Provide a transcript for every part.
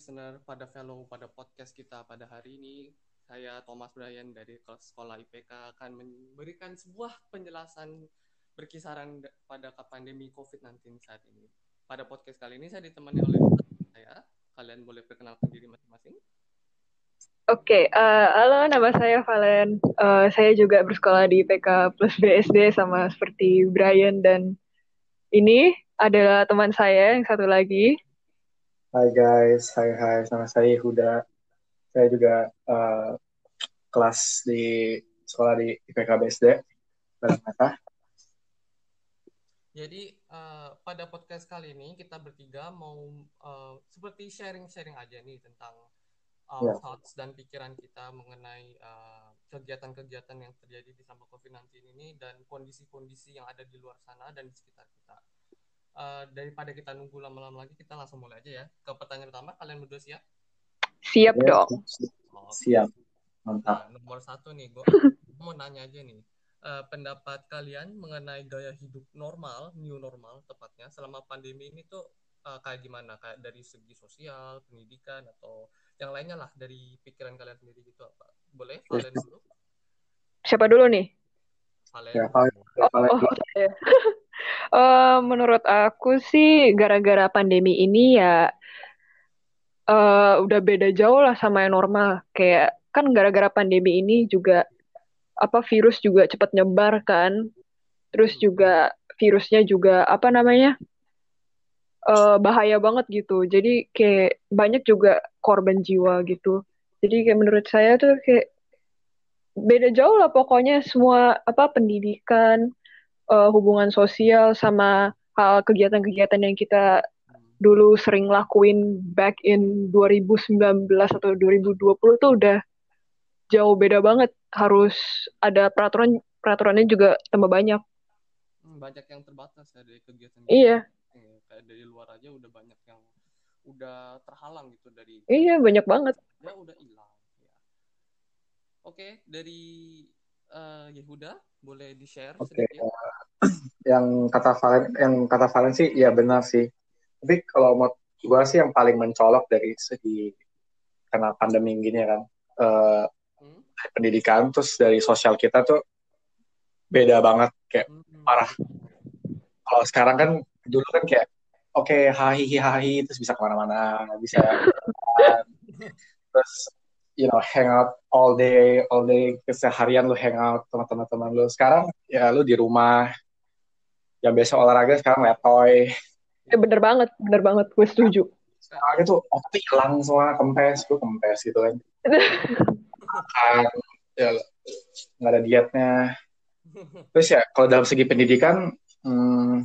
listener pada fellow pada podcast kita pada hari ini. Saya Thomas Bryan dari sekolah IPK akan memberikan sebuah penjelasan berkisaran pada pandemi COVID-19 saat ini. Pada podcast kali ini saya ditemani oleh saya. Kalian boleh perkenalkan diri masing-masing. Oke, okay, uh, halo nama saya Valen. Uh, saya juga bersekolah di IPK plus BSD sama seperti Brian dan ini adalah teman saya yang satu lagi. Hai guys, hai hai, nama saya Huda. Saya juga uh, kelas di sekolah di IPK BSD. Jadi uh, pada podcast kali ini kita bertiga mau uh, seperti sharing-sharing aja nih tentang uh, yeah. thoughts dan pikiran kita mengenai kegiatan-kegiatan uh, yang terjadi di sama COVID-19 ini dan kondisi-kondisi yang ada di luar sana dan di sekitar kita. Uh, daripada kita nunggu lama-lama lagi, kita langsung mulai aja ya. Ke pertanyaan pertama, kalian berdua siap? Siap ya, dong. Oh, siap. Mantap. Nah, nomor satu nih, gue mau nanya aja nih. Uh, pendapat kalian mengenai gaya hidup normal, new normal tepatnya, selama pandemi ini tuh uh, kayak gimana? Kayak dari segi sosial, pendidikan, atau yang lainnya lah dari pikiran kalian sendiri gitu apa boleh Valen dulu siapa dulu nih Valen ya, Valen. Valen. Oh, oh, ya. uh, menurut aku sih gara-gara pandemi ini ya uh, udah beda jauh lah sama yang normal kayak kan gara-gara pandemi ini juga apa virus juga cepat nyebar kan terus juga virusnya juga apa namanya uh, bahaya banget gitu. Jadi kayak banyak juga korban jiwa gitu. Jadi kayak menurut saya tuh kayak beda jauh lah pokoknya semua apa pendidikan, uh, hubungan sosial sama hal kegiatan-kegiatan yang kita dulu sering lakuin back in 2019 atau 2020 tuh udah jauh beda banget. Harus ada peraturan peraturannya juga tambah banyak. Hmm, banyak yang terbatas ya dari kegiatan. Iya kayak dari luar aja udah banyak yang udah terhalang gitu dari iya banyak banget ya udah hilang ya oke dari uh, Yehuda boleh di share okay. uh, yang kata Valen yang kata Valen sih ya benar sih tapi kalau mau gue sih yang paling mencolok dari segi karena pandemi gini ya kan uh, hmm? pendidikan terus dari sosial kita tuh beda banget kayak hmm. parah kalau sekarang kan dulu kan kayak oke okay, hahihi hahi terus bisa ke mana-mana bisa terus you know hang out all day all day keseharian lu hang out sama teman-teman lu. Sekarang ya lu di rumah. Yang biasa olahraga sekarang letoy ya bener banget bener banget. Gue setuju. Sekarang itu otot hilang semua kempes. Gue kempes gitu kan. Makan ya nggak ada dietnya. Terus ya kalau dalam segi pendidikan hmm,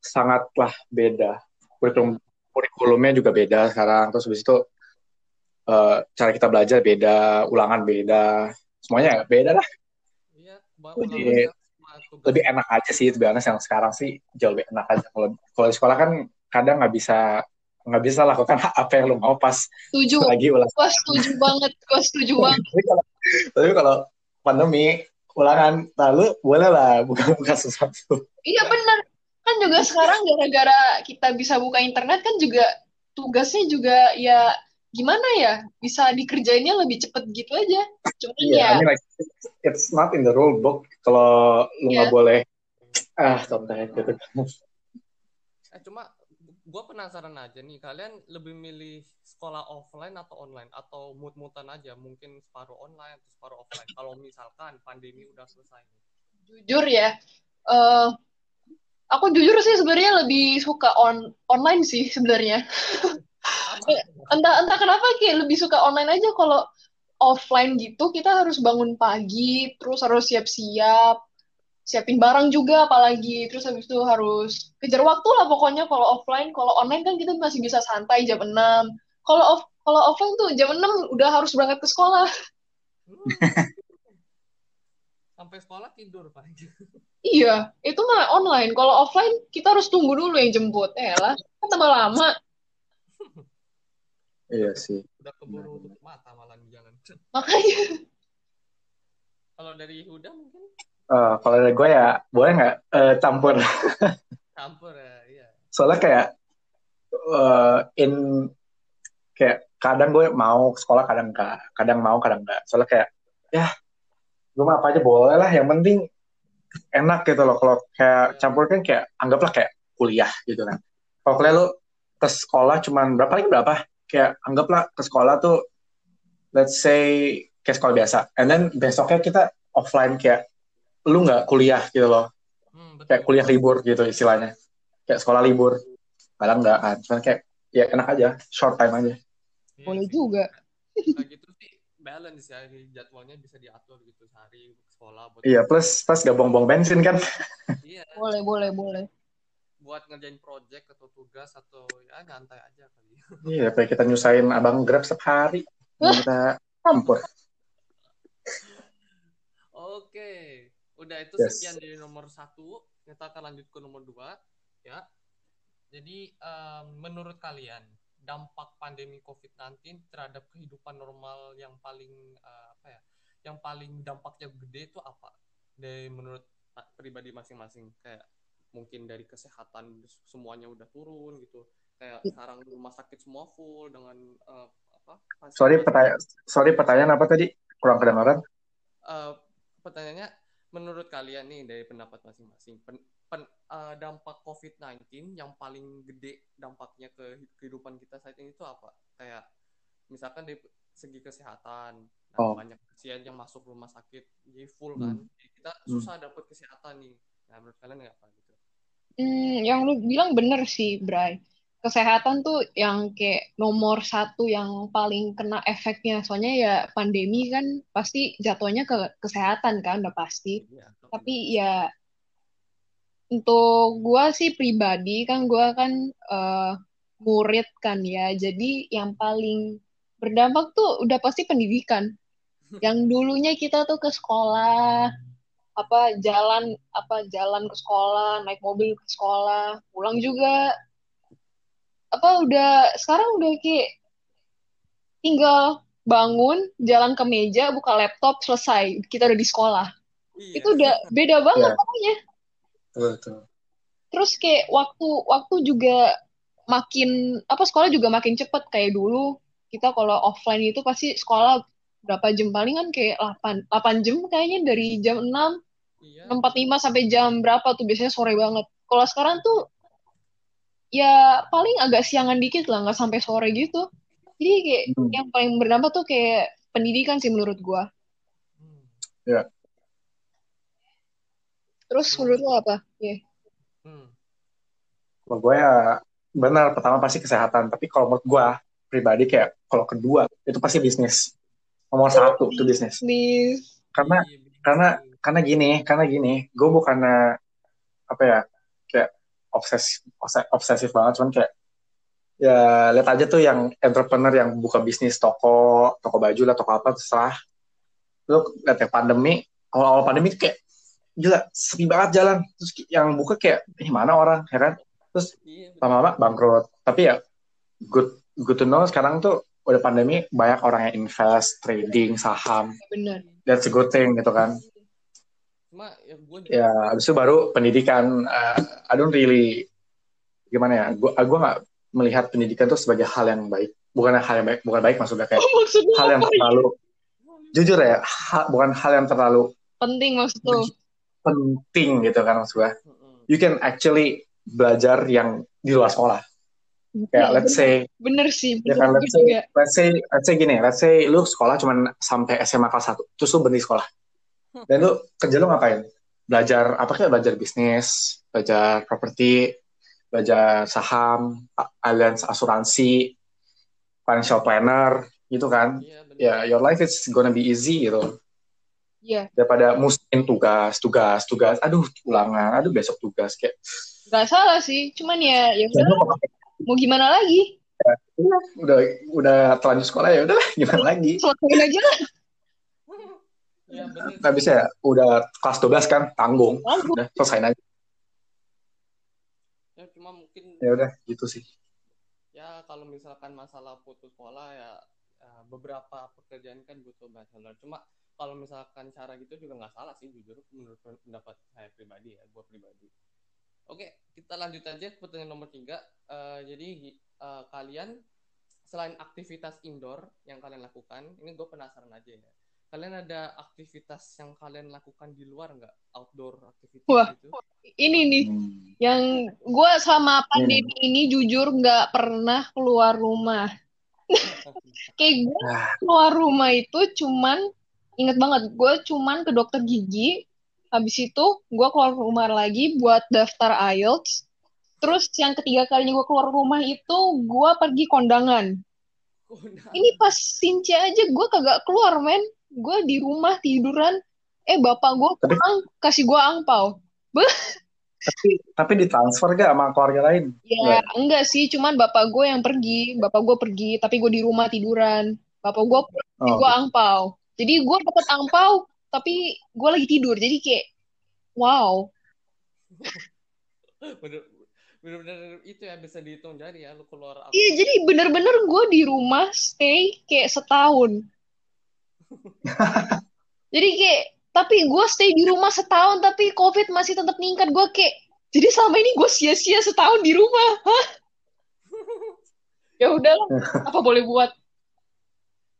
sangatlah beda. Kurikulum kurikulumnya juga beda sekarang. Terus habis itu uh, cara kita belajar beda, ulangan beda, semuanya beda lah. Iya, lebih, lebih enak aja sih, itu biasanya yang sekarang sih jauh lebih enak aja. Kalau kalau di sekolah kan kadang nggak bisa nggak bisa lakukan apa yang lu mau pas setuju. lagi ulang. Gua setuju banget, gua setuju banget. tapi, kalau, tapi kalau pandemi ulangan lalu boleh lah buka-buka sesuatu. Iya benar kan juga sekarang gara-gara kita bisa buka internet kan juga tugasnya juga ya gimana ya? Bisa dikerjainnya lebih cepet gitu aja. Cuman yeah, ya I mean, like, it's not in the rule book. Kalau lu nggak yeah. boleh ah contohnya gitu. Eh, cuma gue penasaran aja nih kalian lebih milih sekolah offline atau online? Atau mut-mutan aja mungkin separuh online atau separuh offline? Kalau misalkan pandemi udah selesai jujur ya uh, aku jujur sih sebenarnya lebih suka on online sih sebenarnya entah entah kenapa kayak lebih suka online aja kalau offline gitu kita harus bangun pagi terus harus siap-siap siapin barang juga apalagi terus habis itu harus kejar waktu lah pokoknya kalau offline kalau online kan kita masih bisa santai jam 6 kalau off kalau offline tuh jam 6 udah harus berangkat ke sekolah. Sampai sekolah tidur pak. Iya itu mah online. Kalau offline kita harus tunggu dulu yang jemput. Eh lah kan tambah lama iya sih. udah keburu tutup mata malah di jalan. Makanya. Kalau dari Huda mungkin? Uh, kalau dari gue ya boleh nggak uh, campur? Campur ya iya. Soalnya kayak uh, in kayak kadang gue mau ke sekolah kadang enggak kadang mau kadang enggak soalnya kayak ya gue mah apa aja boleh lah yang penting enak gitu loh. Kalau kayak campur kan kayak anggaplah kayak kuliah gitu kan. Kalau kuliah lu ke sekolah cuman berapa lagi berapa kayak anggaplah ke sekolah tuh let's say kayak sekolah biasa. And then besoknya kita offline kayak lu nggak kuliah gitu loh. Hmm, kayak kuliah libur gitu istilahnya. Kayak sekolah libur. Kadang nggak kan cuman kayak ya enak aja short time aja. Iya, boleh juga. kayak gitu sih balance ya jadwalnya bisa diatur gitu sehari sekolah buat iya plus plus gak buang-buang bensin kan. Iya. Boleh boleh boleh buat ngerjain project atau tugas atau ya nyantai aja kali. Iya kayak kita nyusahin abang grab setiap hari. Kita campur. Oke. Udah itu yes. sekian dari nomor satu. Kita akan lanjut ke nomor dua ya. Jadi um, menurut kalian dampak pandemi COVID-19 terhadap kehidupan normal yang paling uh, apa ya, yang paling dampaknya gede itu apa? Dari menurut pribadi masing-masing. Kayak mungkin dari kesehatan semuanya udah turun gitu. Kayak sekarang rumah sakit semua full dengan uh, apa? Sorry pertanyaan sorry pertanyaan apa tadi? Kurang kedengaran. Uh, pertanyaannya menurut kalian nih dari pendapat masing-masing pen, pen, uh, dampak COVID-19 yang paling gede dampaknya ke kehidupan kita saat ini itu apa? Kayak misalkan dari segi kesehatan, nah, oh. banyak pasien yang masuk rumah sakit jadi full kan, hmm. jadi kita hmm. susah hmm. dapat kesehatan nih. Nah menurut kalian apa gitu? Hmm, yang lu bilang bener sih, Bray. Kesehatan tuh yang kayak nomor satu yang paling kena efeknya. Soalnya ya pandemi kan pasti jatuhnya ke kesehatan kan, udah pasti. Ya, Tapi ya untuk gue sih pribadi kan gue kan uh, murid kan ya jadi yang paling berdampak tuh udah pasti pendidikan yang dulunya kita tuh ke sekolah apa jalan apa jalan ke sekolah naik mobil ke sekolah pulang juga. Apa udah sekarang udah kayak tinggal bangun jalan ke meja buka laptop selesai. Kita udah di sekolah. Iya. itu udah beda banget yeah. pokoknya. Betul, terus kayak waktu waktu juga makin apa sekolah juga makin cepet. Kayak dulu kita kalau offline itu pasti sekolah berapa jam palingan? Kayak 8 8 jam kayaknya dari jam 6 iya. 45 sampai jam berapa tuh biasanya sore banget. Kalau sekarang tuh ya paling agak siangan dikit lah, nggak sampai sore gitu. Jadi kayak hmm. yang paling berdampak tuh kayak pendidikan sih menurut gua. Ya. Terus hmm. menurut lo apa? Yeah. Hmm. Kalau gue ya benar pertama pasti kesehatan, tapi kalau menurut gue pribadi kayak kalau kedua itu pasti bisnis. Nomor satu itu bisnis. Bisnis. Karena iya, karena karena gini, karena gini, gue bukan apa ya kayak obses obsesif banget, cuman kayak ya lihat aja tuh yang entrepreneur yang buka bisnis toko toko baju lah toko apa terserah. Lu lihat ya pandemi awal-awal pandemi kayak gila sepi banget jalan. Terus yang buka kayak ini mana orang? Ya kan? Terus iya, lama-lama bangkrut. Tapi ya good good to know sekarang tuh udah pandemi banyak orang yang invest trading saham. Benar. That's a good thing gitu kan Cuma, ya, gue ya abis itu baru pendidikan uh, I don't really gimana ya gue gue nggak melihat pendidikan tuh sebagai hal yang baik bukan hal yang baik bukan baik maksudnya kayak oh, maksudnya hal yang terlalu jujur ya ha, bukan hal yang terlalu penting maksudnya penting gitu kan maksud gue. You can actually belajar yang di luar sekolah. Kayak let's say bener sih. Ya kan let's say, let's say let's say gini, let's say lu sekolah cuma sampai SMA kelas 1, terus lu berhenti sekolah. Dan lu kerja lu ngapain? Belajar apa kayak belajar bisnis, belajar properti, belajar saham, alias asuransi, financial planner gitu kan. Ya, yeah, your life is gonna be easy gitu. Iya. Daripada musim tugas, tugas, tugas. Aduh, ulangan. Aduh, besok tugas kayak. Gak salah sih. Cuman ya, ya udah. Mau gimana lagi? Ya, udah, udah terlanjur sekolah ya udahlah gimana lagi? Selesaiin aja Ya, bener. bisa ya, udah kelas 12 kan, tanggung. Tanggung. Udah, selesai aja. Ya, cuma mungkin... Ya udah, gitu sih. Ya, kalau misalkan masalah putus sekolah ya, ya beberapa pekerjaan kan butuh bachelor. Cuma kalau misalkan cara gitu juga nggak salah sih jujur menurut pendapat saya pribadi ya gue pribadi Oke, kita lanjut aja ke pertanyaan nomor tiga. Uh, jadi uh, kalian selain aktivitas indoor yang kalian lakukan, ini gue penasaran aja ya. Kalian ada aktivitas yang kalian lakukan di luar nggak? Outdoor aktivitas Wah, gitu? ini nih Hmm. yang gue selama pandemi ini jujur nggak pernah keluar rumah. Kayak gue keluar rumah itu cuman inget banget gue cuman ke dokter gigi. Habis itu gue keluar rumah lagi buat daftar IELTS. Terus yang ketiga kalinya gue keluar rumah itu gue pergi kondangan. Ini pas Sinci aja gue kagak keluar men. Gue di rumah tiduran. Eh bapak gue Tapi- pulang kasih gue angpau. tapi tapi ditransfer gak sama keluarga lain? Ya enggak sih, cuman bapak gue yang pergi. Bapak gue pergi, tapi gue di rumah tiduran. Bapak gue Oh, gue angpau. Jadi gue dapet angpau, tapi gue lagi tidur. Jadi kayak, wow. bener bener itu ya bisa dihitung jari ya lu keluar apa Iya, jadi bener-bener gue di rumah stay kayak setahun. jadi kayak, tapi gue stay di rumah setahun, tapi COVID masih tetap meningkat. Gue kayak, jadi selama ini gue sia-sia setahun di rumah. Hah? ya udahlah, apa boleh buat.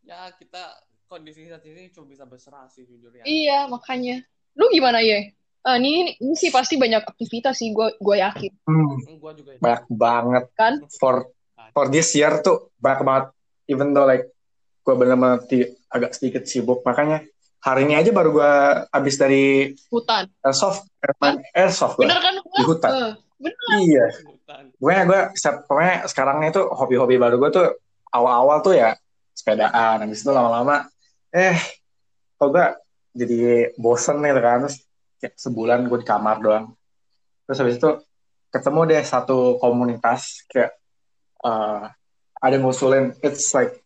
ya kita kondisi saat ini cuma bisa berserah sih jujur ya Iya, makanya. Lu gimana ya? Ah, ini, ini sih pasti banyak aktivitas sih, gue gue yakin. hmm, gua juga ya. banyak banget Kan? for for this year tuh banyak banget. Even though like gue bener-bener ti- agak sedikit sibuk, makanya hari ini aja baru gue abis dari Hutan. airsoft, airsoft gue Bener kan? di hutan. Eh, bener. Iya. Pokoknya gue, pokoknya sekarang itu hobi-hobi baru gue tuh awal-awal tuh ya sepedaan. Habis itu lama-lama, eh, kok gue jadi bosen nih kan. Terus kayak sebulan gue di kamar doang. Terus habis itu ketemu deh satu komunitas kayak eh, ada ngusulin it's like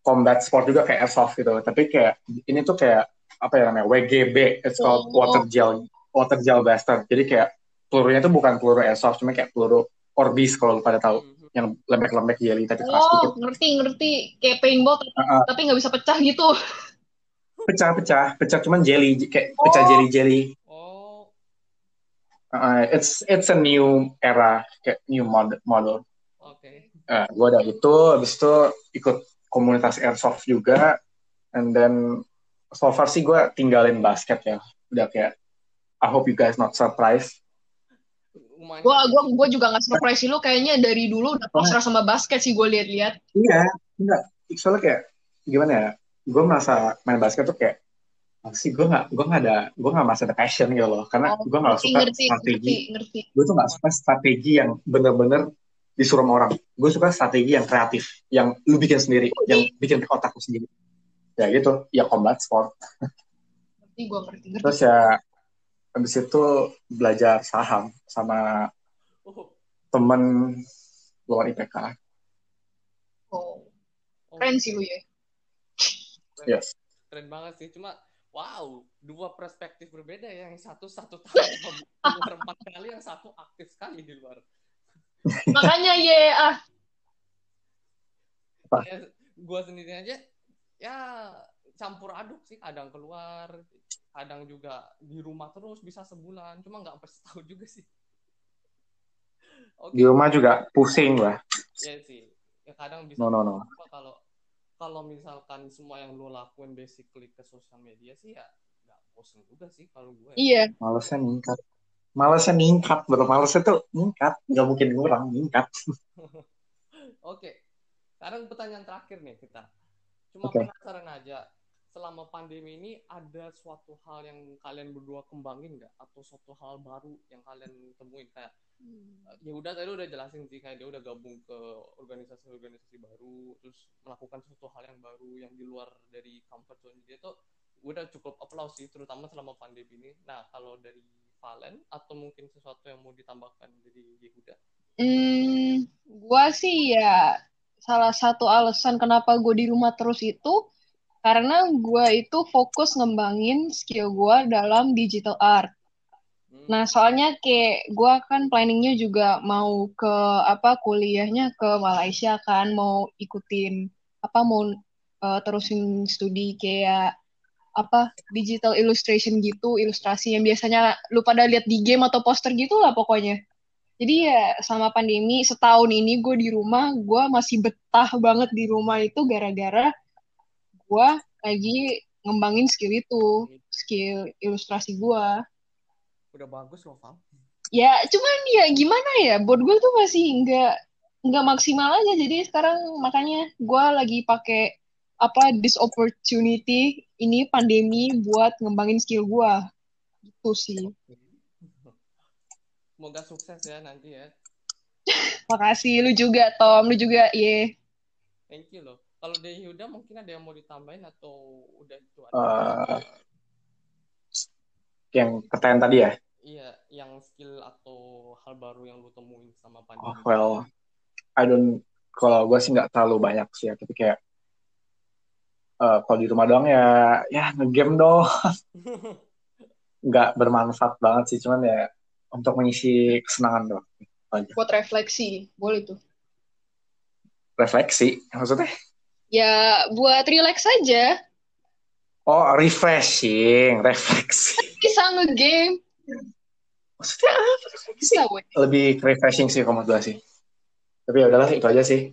combat sport juga kayak airsoft gitu. Tapi kayak ini tuh kayak apa ya namanya WGB, it's called Oh. water gel water gel blaster. Jadi kayak pelurunya tuh bukan peluru airsoft, cuma kayak peluru Orbis kalau lu pada tahu Mhm. yang lembek-lembek jelly tapi keras dikit. Oh, ngerti, ngerti. Kayak paintball, tapi, Uh-uh. tapi nggak bisa pecah gitu. Pecah-pecah, pecah cuman jelly kayak pecah Oh. jelly-jelly. Oh Uh, it's it's a new era kayak new model model. oke Uh, gue ada itu, habis itu ikut komunitas airsoft juga, and then so far sih gue tinggalin basket ya. Udah kayak I hope you guys not surprised. Gua, gua, gua juga nggak surprise sih lu kayaknya dari dulu udah pasrah sama basket sih gue lihat-lihat. Iya, enggak. Soalnya kayak gimana ya? Gue merasa main basket tuh kayak sih? Gue nggak gue nggak ada gue nggak merasa ada passion gitu loh. Karena Oh, gue nggak ngerti, suka ngerti, strategi. ngerti, ngerti. gue tuh nggak suka strategi yang bener-bener disuruh sama orang. Gue suka strategi yang kreatif yang lu bikin sendiri yang bikin ke otak lu sendiri. Ya gitu ya combat sport. Ngerti, gue ngerti, ngerti. terus ya habis itu belajar saham sama oh, temen luar IPK Oh, oh, keren sih lu ya. keren, yes. Keren banget sih. Cuma wow dua perspektif berbeda ya. Yang satu satu tahun empat kali yang satu aktif sekali di luar. Makanya ya, ah, Apa? ya, gua sendiri aja ya campur aduk sih. Kadang keluar kadang juga di rumah terus bisa sebulan. Cuma nggak sampai setahun juga sih. Oke di rumah juga pusing lah. Ya sih. Ya kadang bisa no no no. kalau kalau misalkan semua yang lo lakuin basically ke sosial media sih ya nggak bosen juga sih kalau gue iya. malesnya ningkat malesnya ningkat betul malesnya tuh ningkat nggak mungkin kurang ningkat oke. Sekarang pertanyaan terakhir nih kita. Cuma Oke. penasaran aja selama pandemi ini ada suatu hal yang kalian berdua kembangin nggak? Atau suatu hal baru yang kalian temuin? Kayak ya udah tadi udah jelasin sih kayak dia udah gabung ke organisasi-organisasi baru terus melakukan suatu hal yang baru yang di luar dari comfort zone dia tuh udah cukup applause sih terutama selama pandemi ini. Nah kalau dari Valen atau mungkin sesuatu yang mau ditambahkan dari Yehuda? Hmm, gua sih ya salah satu alasan kenapa gue di rumah terus itu karena gua itu fokus ngembangin skill gua dalam digital art. Hmm, Nah, soalnya kayak gua kan planningnya juga mau ke apa kuliahnya ke Malaysia kan, mau ikutin apa mau eh, terusin studi kayak apa digital illustration gitu, ilustrasi yang biasanya lu pada lihat di game atau poster gitu lah pokoknya. Jadi ya sama pandemi setahun ini gue di rumah, gue masih betah banget di rumah itu gara-gara gue lagi ngembangin skill itu, skill ilustrasi gue. Udah bagus loh, Fam. Ya, cuman ya gimana ya, buat gue tuh masih nggak nggak maksimal aja. Jadi sekarang makanya gue lagi pakai apa this opportunity ini pandemi buat ngembangin skill gue. Gitu sih. Semoga sukses ya nanti ya. Makasih lu juga Tom, lu juga ye. Yeah. Thank you loh. Kalau dari Yuda mungkin ada yang mau ditambahin atau udah itu ada? Uh, yang pertanyaan tadi ya? Iya, yang skill atau hal baru yang lu temuin sama pandemi. Oh, well, I don't, kalau gue sih nggak terlalu banyak sih ya, tapi kayak uh, kalau di rumah doang ya, ya ngegame dong. nggak bermanfaat banget sih, cuman ya untuk mengisi kesenangan doang. Buat refleksi, boleh tuh. Refleksi, maksudnya? Ya, buat relax aja. Oh, refreshing, refleksi. Bisa nge-game. Maksudnya apa refleksi? Lebih refreshing sih kalau gue sih. Tapi ya udahlah, itu aja sih.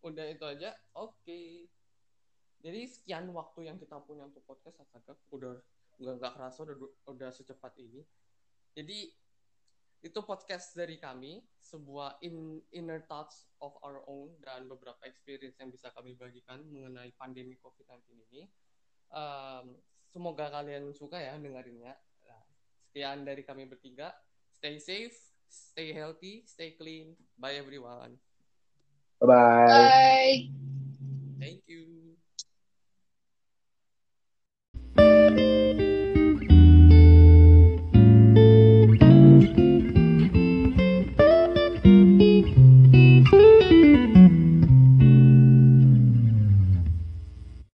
Udah itu aja, oke. Okay. Jadi sekian waktu yang kita punya untuk podcast, astaga, udah nggak nggak kerasa udah udah secepat ini. Jadi itu podcast dari kami, sebuah in, inner thoughts of our own dan beberapa experience yang bisa kami bagikan mengenai pandemi COVID-19 ini. Um, semoga kalian suka ya dengerinnya. Nah, sekian dari kami bertiga. Stay safe, stay healthy, stay clean. Bye everyone. Bye-bye. Bye.